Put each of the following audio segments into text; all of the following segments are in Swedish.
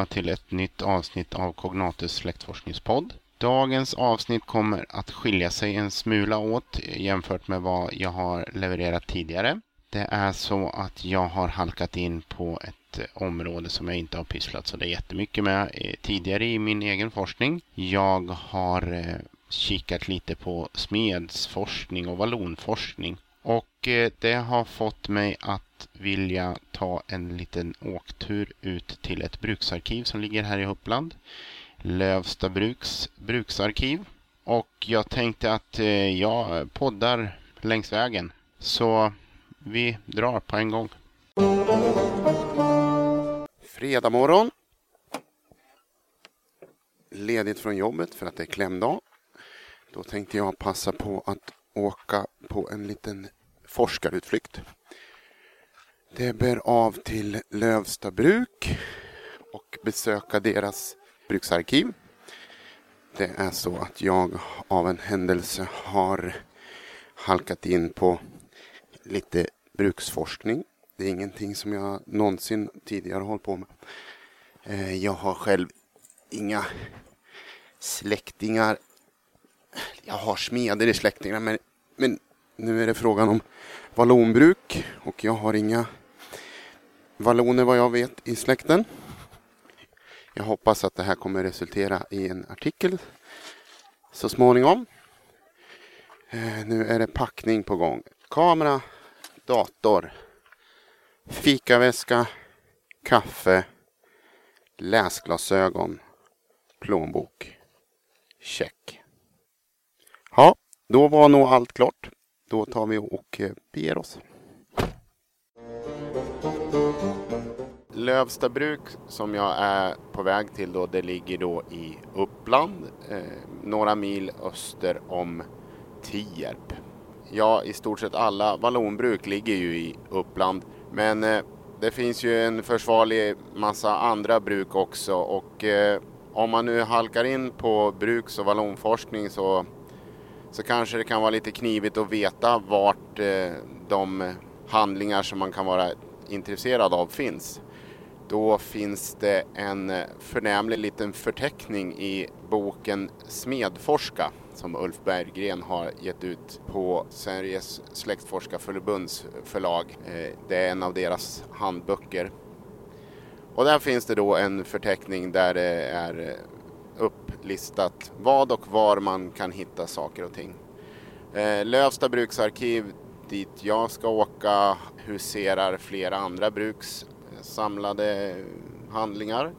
välkomna till ett nytt avsnitt av Cognatus släktforskningspodd. Dagens avsnitt kommer att skilja sig en smula åt jämfört med vad jag har levererat tidigare. Det är så att jag har halkat in på ett område som jag inte har pysslat så det är jättemycket med tidigare i min egen forskning. Jag har eh, kikat lite på smedsforskning och vallonforskning och eh, det har fått mig att vilja ta en liten åktur ut till ett bruksarkiv som ligger här i Uppland. Lövsta bruks bruksarkiv. Och jag tänkte att eh, jag poddar längs vägen. Så vi drar på en gång. Fredag morgon. Ledigt från jobbet för att det är klämdag. Då tänkte jag passa på att åka på en liten forskarutflykt. Det bär av till Lövsta bruk och besöka deras bruksarkiv. Det är så att jag av en händelse har halkat in på lite bruksforskning. Det är ingenting som jag någonsin tidigare hållit på med. Eh, jag har själv inga släktingar. Jag har smeder i släktingarna men, men nu är det frågan om vallonbruk och jag har inga valloner vad jag vet i släkten. Jag hoppas att det här kommer resultera i en artikel så småningom. Eh, nu är det packning på gång. Kamera, dator, fikaväska, kaffe, läsglasögon, plånbok. Check. Ja, då var nog allt klart. Då tar vi och eh, beger oss. Lövstabruk som jag är på väg till då, det ligger då i Uppland, eh, några mil öster om Tierp. Ja, i stort sett alla vallonbruk ligger ju i Uppland, men eh, det finns ju en försvarlig massa andra bruk också och eh, om man nu halkar in på bruks och vallonforskning så, så kanske det kan vara lite knivigt att veta vart eh, de handlingar som man kan vara intresserad av finns. Då finns det en eh, förnämlig liten förteckning i boken Smedforska som Ulf Berggren har gett ut på Sveriges släktforskarförbunds förlag. Eh, det är en av deras handböcker. Och där finns det då en förteckning där det är eh, upplistat vad och var man kan hitta saker och ting. Lövsta bruksarkiv dit jag ska åka huserar flera andra bruks samlade handlingar.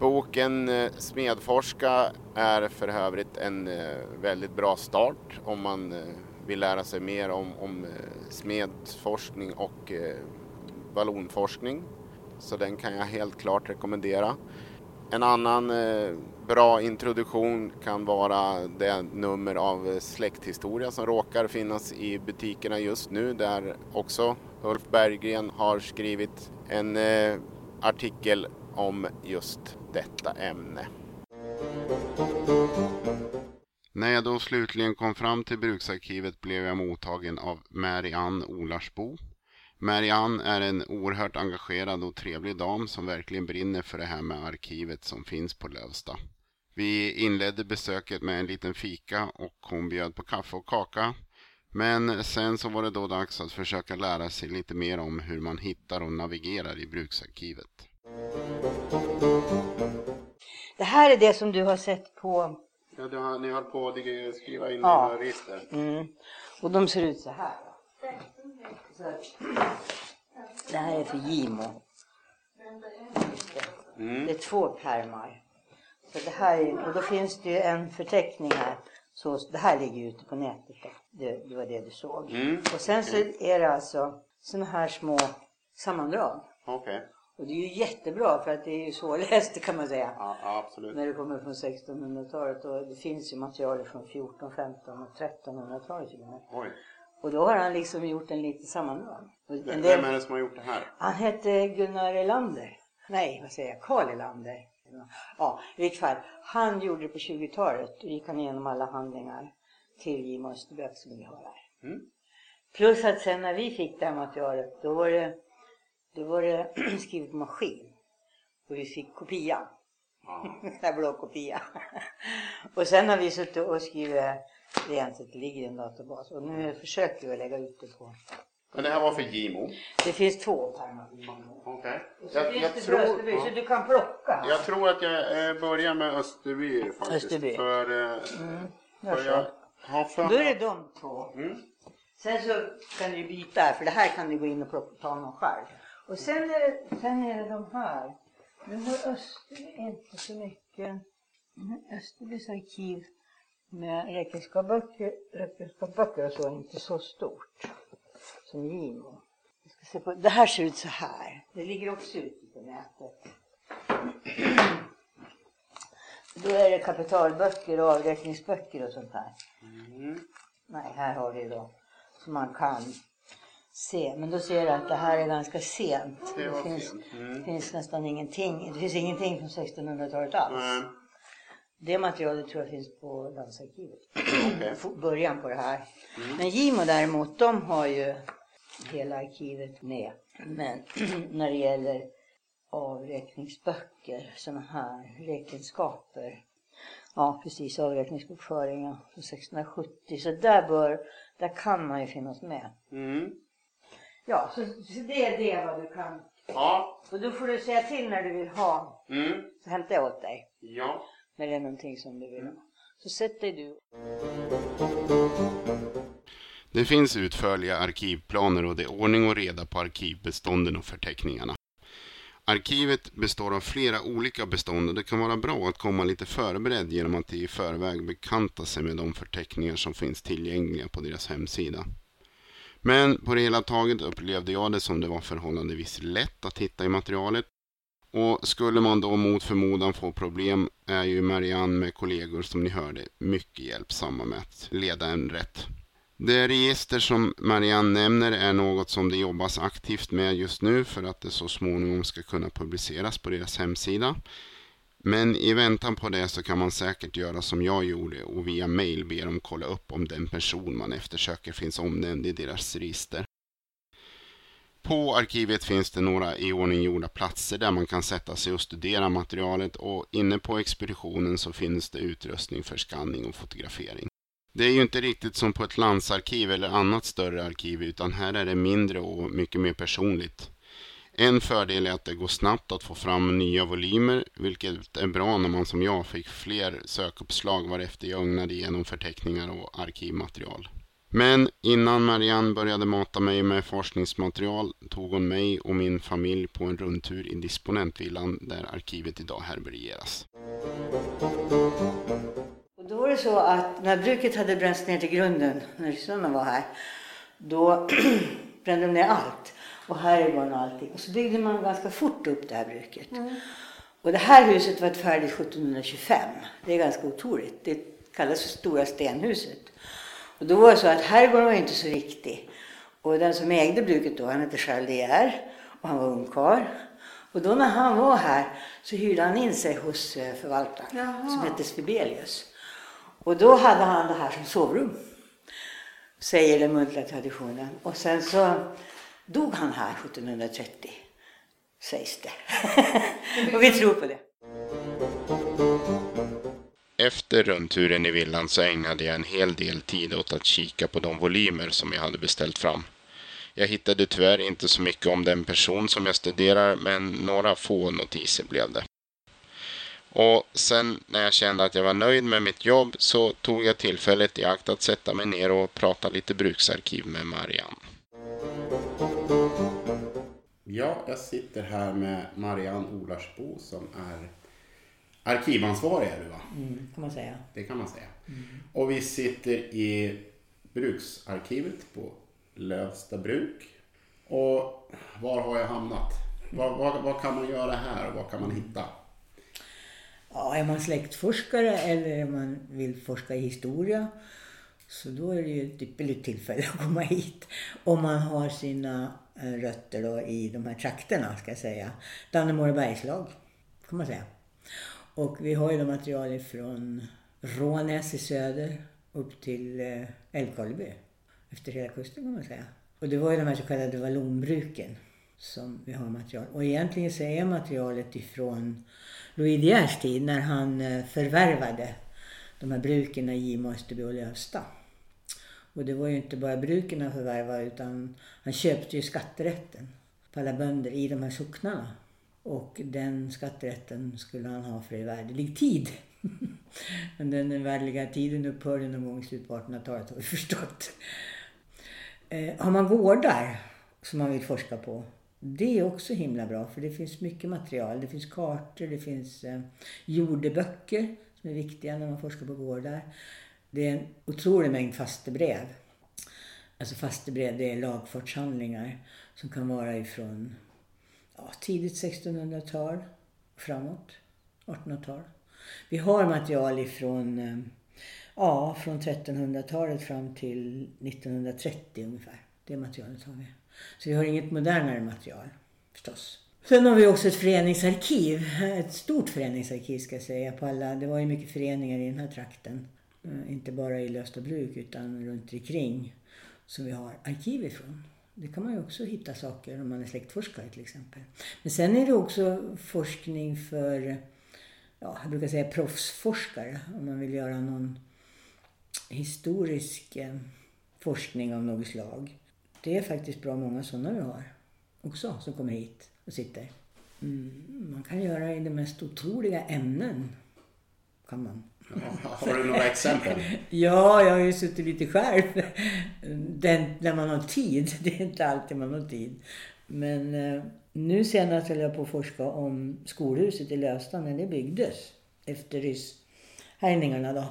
Boken eh, Smedforska är för övrigt en eh, väldigt bra start om man eh, vill lära sig mer om, om smedforskning och vallonforskning. Så den kan jag helt klart rekommendera. En annan bra introduktion kan vara det nummer av släkthistoria som råkar finnas i butikerna just nu där också Ulf Berggren har skrivit en eh, artikel om just detta ämne. När jag då slutligen kom fram till bruksarkivet blev jag mottagen av Marianne Olarsbo. Marianne är en oerhört engagerad och trevlig dam som verkligen brinner för det här med arkivet som finns på Lövsta. Vi inledde besöket med en liten fika och hon bjöd på kaffe och kaka men sen så var det då dags att försöka lära sig lite mer om hur man hittar och navigerar i bruksarkivet. Det här är det som du har sett på... Ja, har, ni har på att skriva in ja. i register. Mm. Och de ser ut så här. Så, det här är för Gimo. Mm. Det är två pärmar. Så det här, och då finns det ju en förteckning här så det här ligger ute på nätet. Det, det var det du såg. Mm. Och sen så är det alltså sådana här små sammandrag. Okay. Och det är ju jättebra för att det är ju svårläst kan man säga. Ja, absolut. När det kommer från 1600-talet och det finns ju material från 14, 15 och 1300-talet till och med. Oj. Och då har han liksom gjort en liten sammandrag. Vem är det som har gjort det här? Han hette Gunnar Elander. Nej, vad säger jag? Karl Elander. Ja, i vilket fall. Han gjorde det på 20-talet. Då gick han igenom alla handlingar till J. Österböck som vi har här. Mm. Plus att sen när vi fick det här materialet, då var det, då var det skrivet på maskin. Och vi fick kopia. Ja. blåkopia. och sen har vi suttit och skrivit rent så det ligger i en databas. Och nu försöker vi lägga ut det på men det här var för Gimo? Det finns två pärmar för Gimo. Okej. Okay. Jag, jag, tror, Österby, så du kan plocka. Jag tror att jag eh, börjar med Österby faktiskt. Österby. För, eh, mm. för jag har för Då är det de två. Mm. Sen så kan du byta här, för det här kan du gå in och plocka, ta någon själv. Och sen är det, sen är det de här. Nu har Österby inte så mycket. Österbys arkiv med räkenskapsböcker och så är inte så stort som Gimo. se på, det här ser ut så här. Det ligger också ute på nätet. Då är det kapitalböcker och avräkningsböcker och sånt här. Mm. Nej, här har vi då som man kan se. Men då ser du att det här är ganska sent. Det, det finns, sent. Mm. finns nästan ingenting. Det finns ingenting från 1600-talet alls. Mm. Det materialet tror jag finns på landsarkivet. Okay. Början på det här. Mm. Men Gimo däremot, de har ju hela arkivet med. Men när det gäller avräkningsböcker, sådana här räkenskaper. Ja, precis, avräkningsbokföringen från 1670. Så där bör, där kan man ju finnas med. Mm. Ja, så, så, det är det vad du kan. Ja. Och då får du säga till när du vill ha. Mm. Så hämtar jag åt dig. Ja. När det är någonting som du vill ha. Så sätt dig du. Det finns utförliga arkivplaner och det är ordning och reda på arkivbestånden och förteckningarna. Arkivet består av flera olika bestånd och det kan vara bra att komma lite förberedd genom att i förväg bekanta sig med de förteckningar som finns tillgängliga på deras hemsida. Men på det hela taget upplevde jag det som det var förhållandevis lätt att hitta i materialet. Och skulle man då mot förmodan få problem är ju Marianne med kollegor som ni hörde mycket hjälpsamma med att leda en rätt. Det register som Marianne nämner är något som det jobbas aktivt med just nu för att det så småningom ska kunna publiceras på deras hemsida. Men i väntan på det så kan man säkert göra som jag gjorde och via mail be dem kolla upp om den person man eftersöker finns omnämnd i deras register. På arkivet finns det några iordninggjorda platser där man kan sätta sig och studera materialet och inne på expeditionen så finns det utrustning för skanning och fotografering. Det är ju inte riktigt som på ett landsarkiv eller annat större arkiv utan här är det mindre och mycket mer personligt. En fördel är att det går snabbt att få fram nya volymer, vilket är bra när man som jag fick fler sökuppslag varefter jag ögnade igenom förteckningar och arkivmaterial. Men innan Marianne började mata mig med forskningsmaterial tog hon mig och min familj på en rundtur i disponentvillan där arkivet idag härbärgeras. Det så att när bruket hade bränts ner till grunden, när sonen var här, då brände de ner allt. Och herrgården och allting. Och så byggde man ganska fort upp det här bruket. Mm. Och det här huset var färdigt 1725. Det är ganska otroligt. Det kallas för Stora stenhuset. Och då var det så att herrgården var inte så viktig. Och den som ägde bruket då, han hette Charles och han var ungkarl. Och då när han var här så hyrde han in sig hos eh, förvaltaren Jaha. som hette Sibelius. Och då hade han det här som sovrum. Säger den muntliga traditionen. Och sen så dog han här 1730. Sägs det. och vi tror på det. Efter rundturen i villan så ägnade jag en hel del tid åt att kika på de volymer som jag hade beställt fram. Jag hittade tyvärr inte så mycket om den person som jag studerar men några få notiser blev det. Och sen när jag kände att jag var nöjd med mitt jobb så tog jag tillfället i akt att sätta mig ner och prata lite bruksarkiv med Marianne. Ja, jag sitter här med Marianne Olarsbo som är arkivansvarig är du va? Mm, kan man säga. Det kan man säga. Mm. Och vi sitter i bruksarkivet på Lövsta bruk. Och var har jag hamnat? Vad, vad, vad kan man göra här och vad kan man hitta? Ja, är man släktforskare eller om man vill forska i historia så då är det ju ett ypperligt tillfälle att komma hit. Om man har sina eh, rötter då i de här trakterna, ska jag säga. Dannemora bergslag, kan man säga. Och vi har ju då material från Rånäs i söder upp till eh, Älvkarleby. Efter hela kusten kan man säga. Och det var ju de här så kallade vallonbruken som vi har material. Och egentligen så är materialet ifrån Louis De Geers tid när han eh, förvärvade de här bruken i Gimo, Österby och Lövsta. Och det var ju inte bara bruken han förvärvade utan han köpte ju skatterätten på alla bönder i de här socknarna. Och den skatterätten skulle han ha för evärdlig tid. Men den evärdliga tiden upphörde någon gång i slutet på 1800-talet har vi förstått. Eh, har man gårdar som man vill forska på, det är också himla bra för det finns mycket material. Det finns kartor, det finns eh, jordeböcker som är viktiga när man forskar på gårdar. Det är en otrolig mängd fastebrev. Alltså fastebrev, det är lagfartshandlingar som kan vara ifrån ja, tidigt 1600-tal framåt, 1800-tal. Vi har material ifrån, eh, ja, från 1300-talet fram till 1930 ungefär. Det materialet har vi. Så vi har inget modernare material förstås. Sen har vi också ett föreningsarkiv. Ett stort föreningsarkiv ska jag säga. På alla, det var ju mycket föreningar i den här trakten. Eh, inte bara i Lösta bruk utan runt omkring som vi har arkiv ifrån. Det kan man ju också hitta saker om man är släktforskare till exempel. Men sen är det också forskning för, ja, jag brukar säga proffsforskare. Om man vill göra någon historisk eh, forskning av något slag. Det är faktiskt bra många sådana vi har också som kommer hit och sitter. Mm, man kan göra i de mest otroliga ämnen. Kan man. har du några exempel? ja, jag har ju suttit lite själv. Den, när man har tid. Det är inte alltid man har tid. Men eh, nu senast höll jag på att forska om skolhuset i Lövsta när det byggdes. Efter rysshärjningarna då.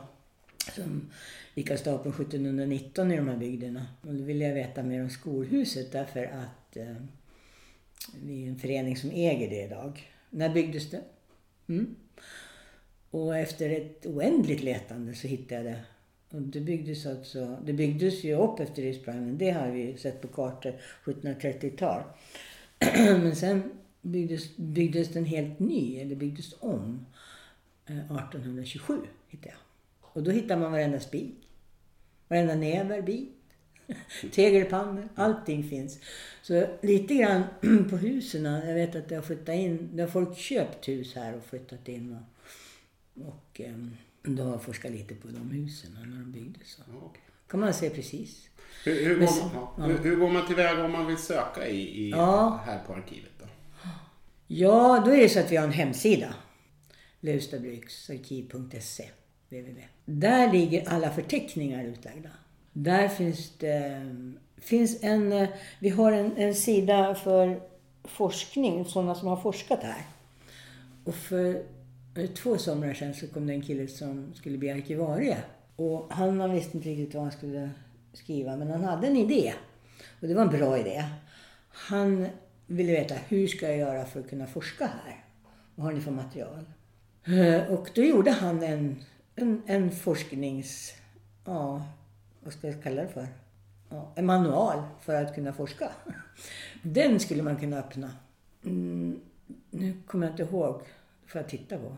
Som gick av stapeln 1719 i de här bygderna. Och då ville jag veta mer om skolhuset därför att eh, vi är en förening som äger det idag. När byggdes det? Mm. Och efter ett oändligt letande så hittade jag det. Och det byggdes alltså, det byggdes ju upp efter Risbranden. Det har vi sett på kartor 1730-tal. Men sen byggdes, byggdes den helt ny, eller byggdes om, eh, 1827 hittade jag. Och då hittar man varenda spik, varenda näverbit, tegelpannor, allting finns. Så lite grann på husen, jag vet att det har flyttat in, det har folk köpt hus här och flyttat in. Och, och um, då har jag forskat lite på de husen när de byggdes. Okay. kan man se precis. Hur, hur, går man, ja. hur, hur, går man tillväga om man vill söka i, i ja. här på arkivet? Då? Ja, då är det så att vi har en hemsida www. Där ligger alla förteckningar utlagda. Där finns det finns en, vi har en, en sida för forskning, sådana som har forskat här. Och för två somrar sedan så kom det en kille som skulle bli arkivarie. Och han visste inte riktigt vad han skulle skriva, men han hade en idé. Och det var en bra idé. Han ville veta hur ska jag göra för att kunna forska här? Vad har ni för material? Eh, och då gjorde han en, en, en forsknings... Ja, vad ska jag kalla det för? Ja, en manual för att kunna forska. Den skulle man kunna öppna. Mm, nu kommer jag inte ihåg får jag titta på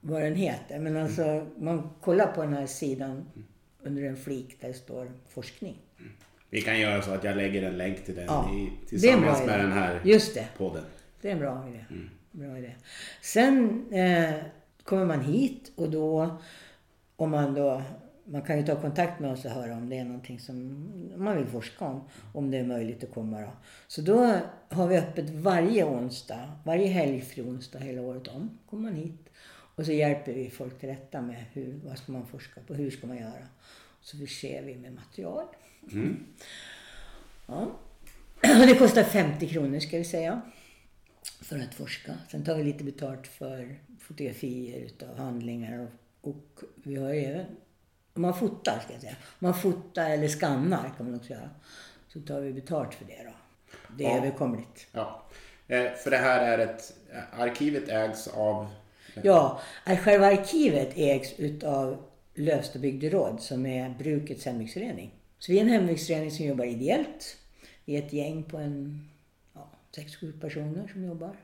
vad den heter. Men alltså, man kollar på den här sidan under en flik där det står forskning. Vi kan göra så att jag lägger en länk till den ja, i, tillsammans med den här Just det. podden. Det är en bra idé. Mm. Bra idé. Sen eh, kommer man hit och då, om man då man kan ju ta kontakt med oss och höra om det är någonting som man vill forska om. Om det är möjligt att komma då. Så då har vi öppet varje onsdag, varje helgfri onsdag hela året om. Kommer man hit. Och så hjälper vi folk till rätta med hur, vad ska man forska på, hur ska man göra. Så förser vi med material. Mm. Ja. Det kostar 50 kronor ska vi säga. För att forska. Sen tar vi lite betalt för fotografier utav handlingar och, och vi har även om man fotar, ska jag säga. Om man fotar eller skannar kan man också göra. Så tar vi betalt för det då. Det är ja. överkomligt. Ja. Eh, för det här är ett... Arkivet ägs av... Ja, själva arkivet ägs utav Lövsta bygderåd som är brukets hembygdsförening. Så vi är en hembygdsförening som jobbar ideellt. Vi är ett gäng på en sex, sju personer som jobbar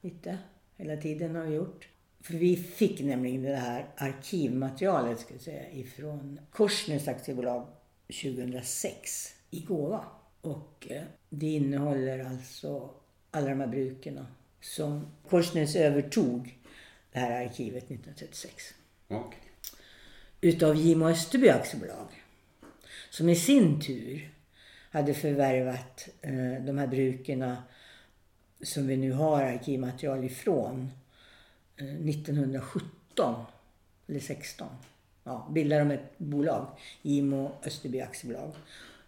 lite. Hela tiden har vi gjort. För vi fick nämligen det här arkivmaterialet ska jag säga, ifrån Korsnäs aktiebolag 2006 i gåva. Och eh, det innehåller alltså alla de här bruken som Korsnäs övertog det här arkivet 1936. Okay. Utav Gimo Österby aktiebolag. Som i sin tur hade förvärvat eh, de här bruken som vi nu har arkivmaterial ifrån eh, 1917 eller 16. Ja, bildade de ett bolag, Gimo Österby aktiebolag,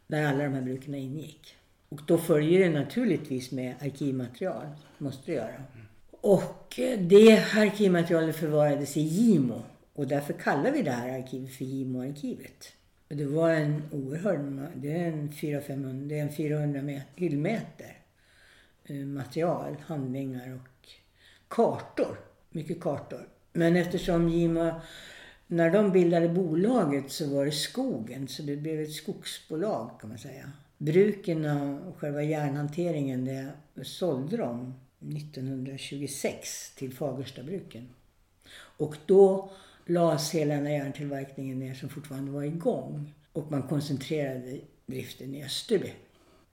där alla de här bruken ingick. Och då följer det naturligtvis med arkivmaterial, måste det göra. Och eh, det arkivmaterialet förvarades i Gimo och därför kallar vi det här arkivet för Gimo-arkivet. Det var en oerhörd, det är en 400-500, det är en 400 hyllmeter Eh, material, handlingar och kartor. Mycket kartor. Men eftersom Jima... när de bildade bolaget så var det skogen, så det blev ett skogsbolag kan man säga. Bruken och själva järnhanteringen, det sålde de 1926 till Fagerstabruken. Och då lades hela den här järntillverkningen ner som fortfarande var igång. Och man koncentrerade driften i Österby.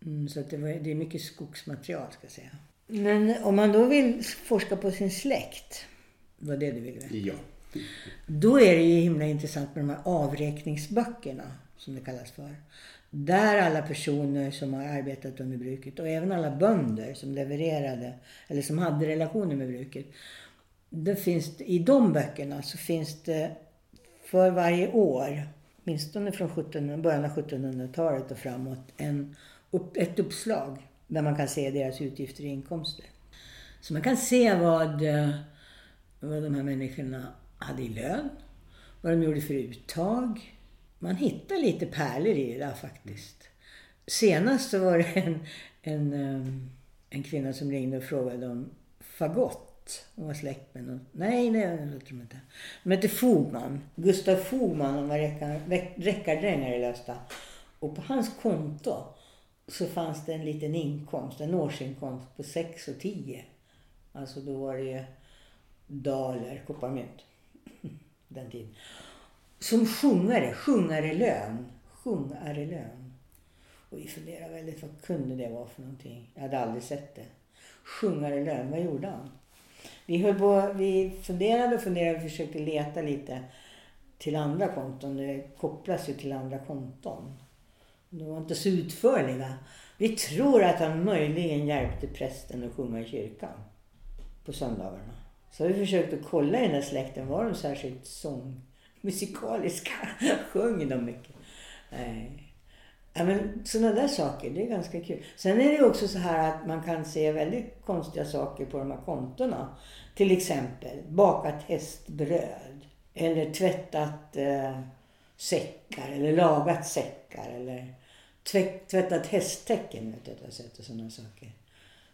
Mm, så att det, var, det är mycket skogsmaterial ska jag säga. Men om man då vill forska på sin släkt, var det du ville? Ja. Då är det ju himla intressant med de här avräkningsböckerna, som det kallas för. Där alla personer som har arbetat under bruket och även alla bönder som levererade eller som hade relationer med bruket. Det finns, I de böckerna så finns det för varje år, åtminstone från 17, början av 1700-talet och framåt, en, ett uppslag där man kan se deras utgifter och inkomster. Så man kan se vad, eh, vad de här människorna hade i lön, vad de gjorde för uttag, man hittar lite pärlor i det där faktiskt. Senast så var det en, en, eh, en kvinna som ringde och frågade om fagott. Hon var släkt med någon. Nej, det låter de inte. De hette Fogman. Gustav Fogman. Han var räckardrängare i Lövsta. Och på hans konto så fanns det en liten inkomst, en årsinkomst på 6 och 10. Alltså då var det ju daler, kopparmynt. Den tiden. Som sjungare, sjungarelön. Sjungarelön. Och vi funderade väldigt, vad kunde det vara för någonting? Jag hade aldrig sett det. Sjungarelön, vad gjorde han? Vi, höll på, vi funderade och funderade och försökte leta lite till andra konton. Det kopplas ju till andra konton. De var inte så utförliga. Vi tror att han möjligen hjälpte prästen att sjunga i kyrkan på söndagarna. Så vi försökte kolla i den där släkten, var de särskilt sång musikaliska. De mycket? Nej. Ja, men sådana där saker, det är ganska kul. Sen är det också så här att man kan se väldigt konstiga saker på de här kontona. Till exempel bakat hästbröd. Eller tvättat eh, säckar. Eller lagat säckar. Eller tvättat hästtäcken. Har sett och sådana saker.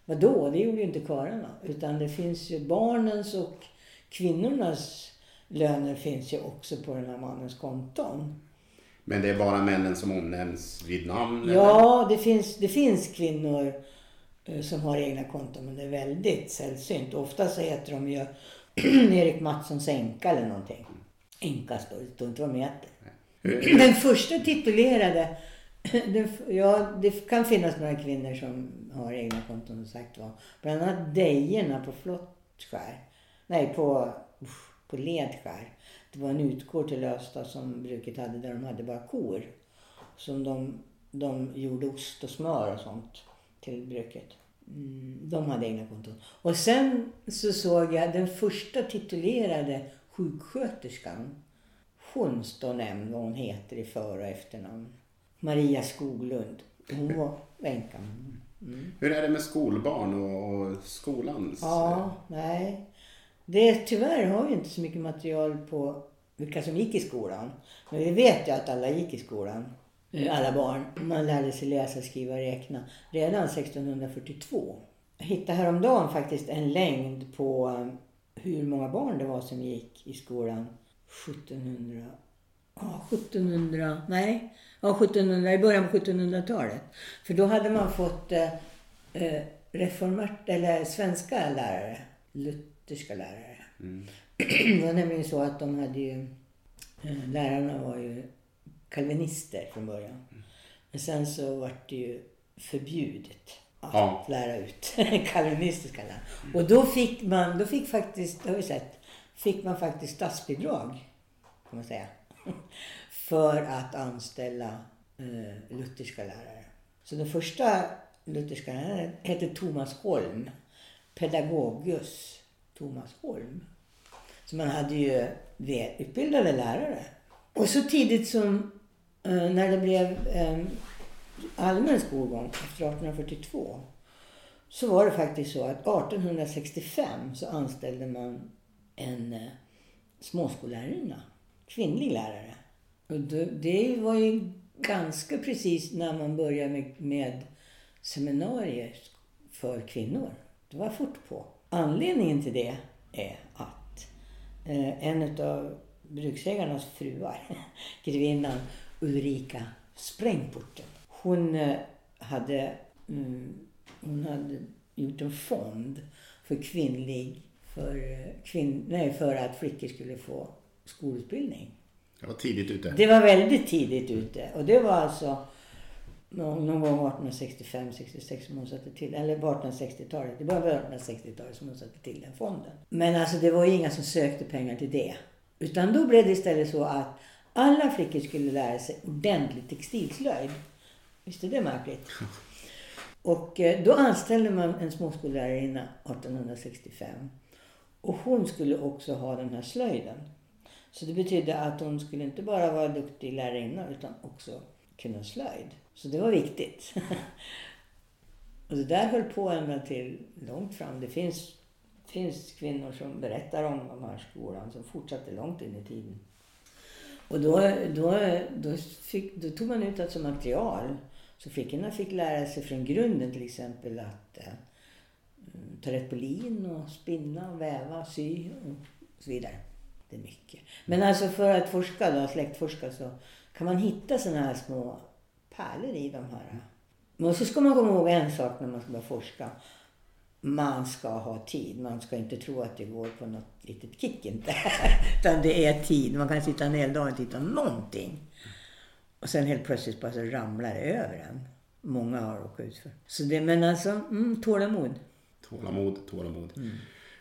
Vadå? Det gjorde ju inte karlarna. Utan det finns ju barnens och kvinnornas löner finns ju också på den här mannens konton. Men det är bara männen som omnämns vid namn? Ja, det finns, det finns kvinnor eh, som har egna konton men det är väldigt sällsynt. Ofta så heter de ju Erik Mattssons änka eller någonting. Änka står det, står inte vad de heter. Den första titulerade, den, ja det kan finnas några kvinnor som har egna konton och sagt var. Bland annat Dejerna på Flottskär. Nej, på på Ledskär. Det var en utgård till Lösta som bruket hade där de hade bara kor. Som de, de gjorde ost och smör och sånt till bruket. Mm, de hade egna konton. Och sen så såg jag den första titulerade sjuksköterskan. Hon står nämnd vad hon heter i för och efternamn. Maria Skoglund. Hon var änka. Mm. Hur är det med skolbarn och, och skolans? Ja, nej. Det, tyvärr har vi inte så mycket material på vilka som gick i skolan. Men vi vet ju att alla gick i skolan. Alla barn. Man lärde sig läsa, skriva och räkna redan 1642. Jag hittade häromdagen faktiskt en längd på um, hur många barn det var som gick i skolan 1700. Ja, 1700. Nej, ja, 1700, i början på 1700-talet. För då hade man fått eh, eh reformat, eller svenska lärare lutherska lärare. Mm. Det var nämligen så att de hade ju, eh, lärarna var ju kalvinister från början. Men sen så var det ju förbjudet att Ja. lära ut kalvinistiska lärare. Och då fick man, då fick faktiskt, det har vi sett, fick man faktiskt statsbidrag, kan man säga, för att anställa eh, lutherska lärare. Så den första lutherska läraren hette Thomas Holm, pedagogus Thomas Holm. Så man hade ju välutbildade lärare. Och så tidigt som eh, när det blev eh, allmän skolgång efter 1842 så var det faktiskt så att 1865 så anställde man en eh, småskollärarinna, kvinnlig lärare. Och det, det var ju ganska precis när man började med, med seminarier för kvinnor. Det var fort på. Anledningen till det är att eh, en av bruksägarnas fruar, grevinnan Ulrika Sprängporten, hon eh, hade, mm, hon hade gjort en fond för kvinnlig, för, eh, kvinn, nej, för att flickor skulle få skolutbildning. Jag var tidigt ute. Det var väldigt tidigt ute och det var alltså någon någon gång 1865, 66 som hon satte till, eller på 1860-talet. Det var på 1860-talet som hon satte till den fonden. Men alltså det var ju inga som sökte pengar till det. Utan då blev det istället så att alla flickor skulle lära sig ordentlig textilslöjd. Visst är det märkligt? Och eh, då anställde man en småskollärarinna 1865. Och hon skulle också ha den här slöjden. Så det betydde att hon skulle inte bara vara duktig lärarinna utan också kunna slöjd. Så det var viktigt. och det där höll på ända till långt fram. Det finns, finns kvinnor som berättar om de här skolan som fortsatte långt in i tiden. Och då, då, då, fick, då tog man ut det som material. Så flickorna fick lära sig från grunden till exempel att eh, ta rätt på lin och spinna, väva, sy och så vidare. Det är mycket. Men alltså för att forska då, släktforska så kan man hitta sådana här små pärlor i de här. Men så ska man komma ihåg en sak när man ska börja forska. Man ska ha tid. Man ska inte tro att det går på något litet kick inte. Utan det är tid. Man kan sitta en hel dag och inte hitta någonting. Och sen helt plötsligt bara så ramlar det över en. Många har råkat ut för. Så det, men alltså, mm, tålamod. Tålamod, tålamod.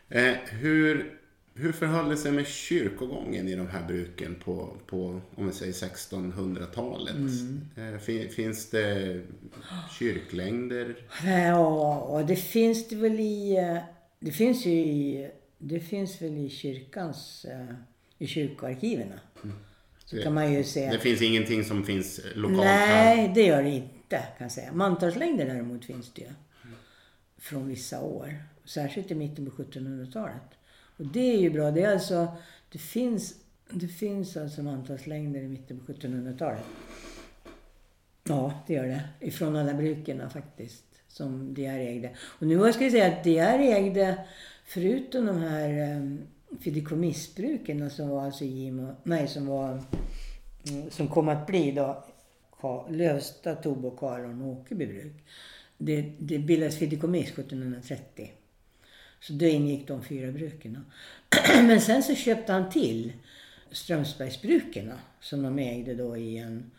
Eh, hur, hur förhöll det sig med kyrkogången i de här bruken på, på om vi säger 1600-talet? Eh, fin, finns det kyrklängder? Ja, det finns det väl i... eh, Det finns ju i... Det finns väl i kyrkans... eh, I kyrkoarkiven. Så kan man ju se. Det finns ingenting som finns lokalt Nej, här? det gör det inte kan jag säga. Mantalslängder däremot finns det ju. Från vissa år. Särskilt i mitten på 1700-talet. Och det är ju bra. Det är alltså... Det finns, det finns alltså mantalslängder i mitten på 1700-talet. Ja, det gör det. Ifrån alla bruken faktiskt. Som DR ägde. Och nu ska jag säga att DR ägde, förutom de här ehm, fideikommissbruken som var alltså Gimo, nej som var, mm, som kom att bli då Lövsta, Tobo, Karon och Åkerby bruk. Det, det bildades fideikommiss 1730. Så då ingick de fyra bruken. Men sen så köpte han till Strömsbergsbruken som de ägde då i en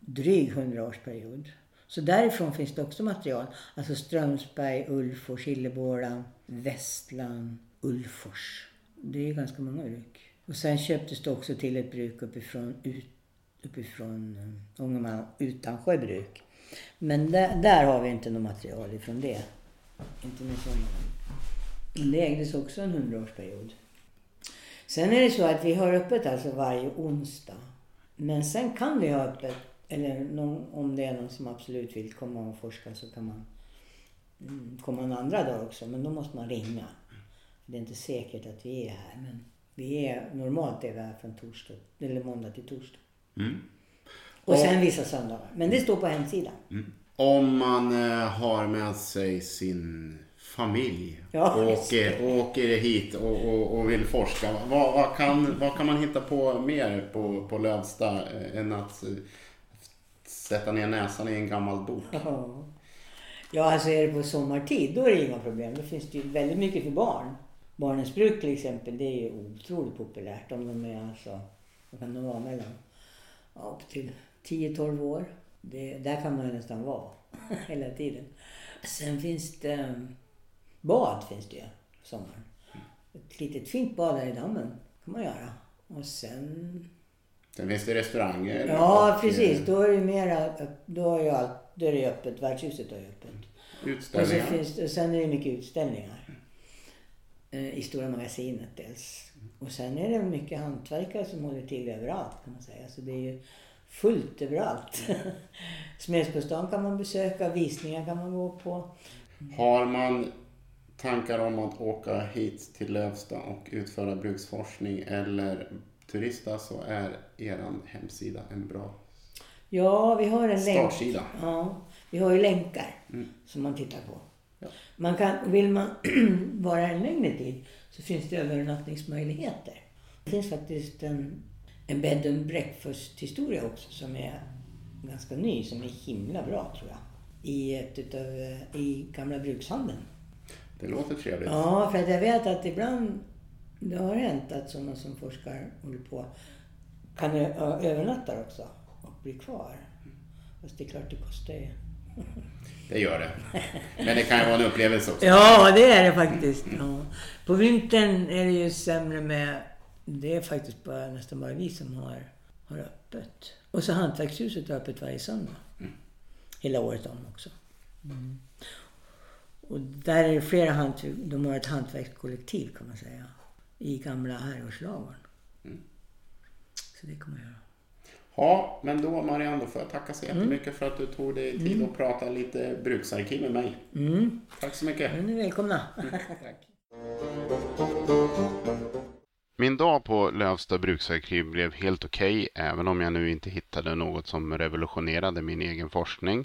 dryg hundraårsperiod. Så därifrån finns det också material. Alltså Strömsberg, Ulfors, Hillebåla, Västland, Ulfors. Det är ganska många bruk. Och sen köptes det också till ett bruk uppifrån, ut, uppifrån eh, Ångermanland, Utansjö bruk. Men där, där har vi inte något material ifrån det. Inte med sådana. Det ägdes också en hundraårsperiod. Sen är det så att vi har öppet alltså varje onsdag. Men sen kan vi ha öppet, eller någon, om det är någon som absolut vill komma och forska så kan man mm, komma en andra dag också. Men då måste man ringa. Det är inte säkert att vi är här. Men vi är, normalt är vi här från torsdag, eller måndag till torsdag. Mm. Och sen vissa söndagar. Men det står på hemsidan. Om man eh, har med sig sin familj Ja, och åker, och åker hit och, och, och vill forska. Vad, vad, kan, vad kan man hitta på mer på, på Lövsta eh, än att eh, sätta ner näsan i en gammal bok? Ja. Ja, alltså är det på sommartid då är det inga problem. Då finns det ju väldigt mycket för barn. Barnens bruk till exempel, det är ju otroligt populärt om de är alltså, vad kan de vara mellan, ja, upp till 10-12 år. Det, där kan man ju nästan vara hela tiden. Sen finns det bad finns det ju på sommaren. Ett litet fint bad här i dammen kan man göra. Och sen... Sen finns det restauranger. Ja, och, precis. eh, Då är det mera... Då är, ju allt, då är det öppet. Värdshuset är öppet. Och så Utställningar. finns det, sen är det mycket utställningar. Eh, I Stora Magasinet dels. Och sen är det mycket hantverkare som håller till överallt kan man säga. Så det är ju fullt överallt. Smedsbostan kan man besöka, visningar kan man gå på. Har man tankar om att åka hit till Lövsta och utföra bruksforskning eller turista så är er hemsida en bra Ja, vi har en länk. startsida. Ja, vi har ju länkar Mm. som man tittar på. Ja. Man kan, vill man vara en längre tid så finns det övernattningsmöjligheter. Det finns faktiskt en, en bed and breakfast historia också som är ganska ny, som är himla bra tror jag. I, ett utav, eh, i gamla brukshandeln. Det låter trevligt. Ja, för att jag vet att ibland det har hänt att sådana som forskar håller på kan övernatta också och bli kvar. Fast det är klart det kostar ju. Det gör det. Men det kan ju vara en upplevelse också. Ja, det är det faktiskt. Ja. På vintern är det ju sämre med... Det är faktiskt bara, nästan bara vi som har, har öppet. Och så Hantverkshuset har öppet varje söndag. Hela året om också. Mm. Och där är det flera hantverk... De har ett hantverkskollektiv kan man säga. I gamla herrgårdslagården. Så det kommer jag göra. Ja, men då Marianne, då får jag tacka så jättemycket för att du tog dig tid att prata lite bruksarkiv med mig. Mm. Tack så mycket. Men ni är välkomna. Min dag på Lövsta bruksarkiv blev helt okej, även om jag nu inte hittade något som revolutionerade min egen forskning.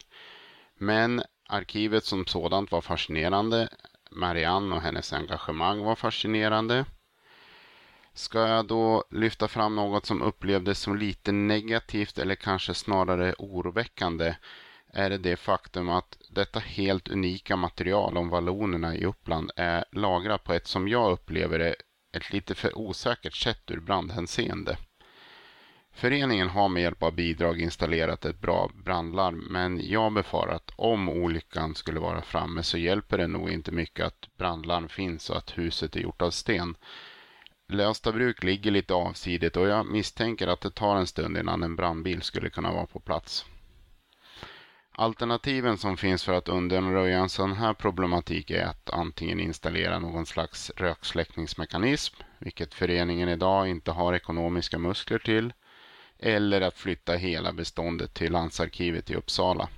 Men arkivet som sådant var fascinerande. Marianne och hennes engagemang var fascinerande. Ska jag då lyfta fram något som upplevdes som lite negativt eller kanske snarare oroväckande är det det faktum att detta helt unika material om vallonerna i Uppland är lagrat på ett som jag upplever det ett lite för osäkert sätt ur brandhänseende. Föreningen har med hjälp av bidrag installerat ett bra brandlarm men jag befarar att om olyckan skulle vara framme så hjälper det nog inte mycket att brandlarm finns och att huset är gjort av sten. Lövstabruk ligger lite avsidigt och jag misstänker att det tar en stund innan en brandbil skulle kunna vara på plats. Alternativen som finns för att undanröja en sån här problematik är att antingen installera någon slags röksläckningsmekanism, vilket föreningen idag inte har ekonomiska muskler till, eller att flytta hela beståndet till landsarkivet i Uppsala.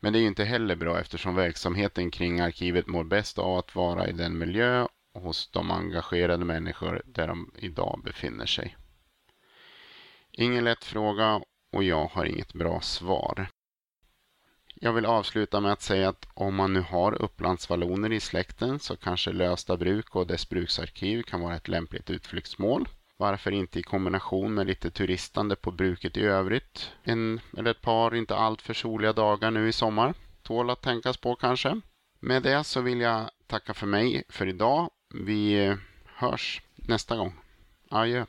Men det är ju inte heller bra eftersom verksamheten kring arkivet mår bäst av att vara i den miljö och hos de engagerade människor där de idag befinner sig. Ingen lätt fråga och jag har inget bra svar. Jag vill avsluta med att säga att om man nu har Upplandsvalloner i släkten så kanske Lövsta bruk och dess bruksarkiv kan vara ett lämpligt utflyktsmål. Varför inte i kombination med lite turistande på bruket i övrigt? En eller ett par inte alltför soliga dagar nu i sommar. Tål att tänkas på kanske. Med det så vill jag tacka för mig för idag. Vi hörs nästa gång. Adjö.